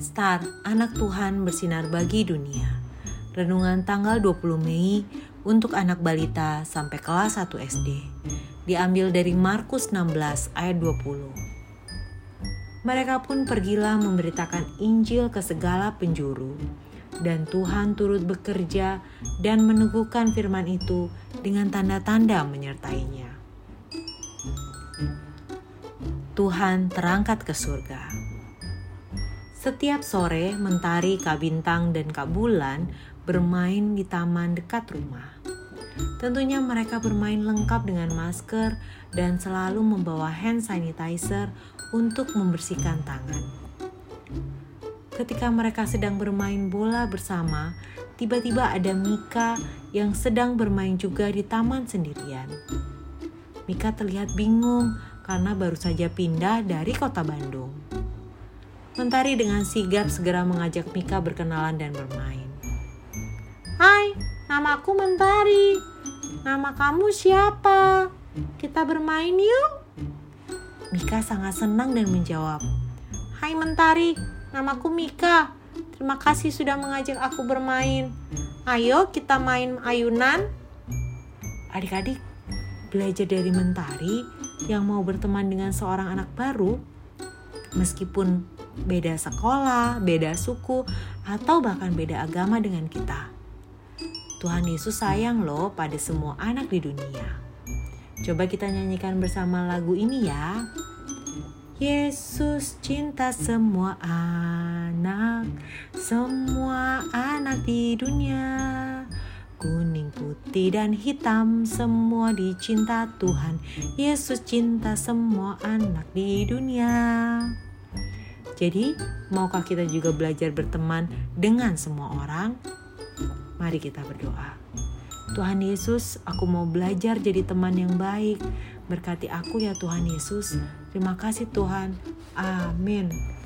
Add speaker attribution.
Speaker 1: Star, anak Tuhan bersinar bagi dunia. Renungan tanggal 20 Mei untuk anak balita sampai kelas 1 SD. Diambil dari Markus 16 ayat 20. Mereka pun pergilah memberitakan Injil ke segala penjuru. Dan Tuhan turut bekerja dan meneguhkan firman itu dengan tanda-tanda menyertainya. Tuhan terangkat ke surga. Setiap sore, Mentari, Kak Bintang, dan Kak Bulan bermain di taman dekat rumah. Tentunya mereka bermain lengkap dengan masker dan selalu membawa hand sanitizer untuk membersihkan tangan. Ketika mereka sedang bermain bola bersama, tiba-tiba ada Mika yang sedang bermain juga di taman sendirian. Mika terlihat bingung karena baru saja pindah dari kota Bandung. Mentari dengan sigap segera mengajak Mika berkenalan dan bermain. Hai, namaku Mentari. Nama kamu siapa? Kita bermain yuk. Mika sangat senang dan menjawab, Hai Mentari, namaku Mika. Terima kasih sudah mengajak aku bermain. Ayo kita main ayunan. Adik-adik, belajar dari Mentari yang mau berteman dengan seorang anak baru, meskipun beda sekolah, beda suku, atau bahkan beda agama dengan kita. Tuhan Yesus sayang loh pada semua anak di dunia. Coba kita nyanyikan bersama lagu ini ya. Yesus cinta semua anak, semua anak di dunia. Kuning, putih, dan hitam semua dicinta Tuhan. Yesus cinta semua anak di dunia. Jadi, maukah kita juga belajar berteman dengan semua orang? Mari kita berdoa. Tuhan Yesus, aku mau belajar jadi teman yang baik. Berkati aku ya Tuhan Yesus. Terima kasih Tuhan. Amin.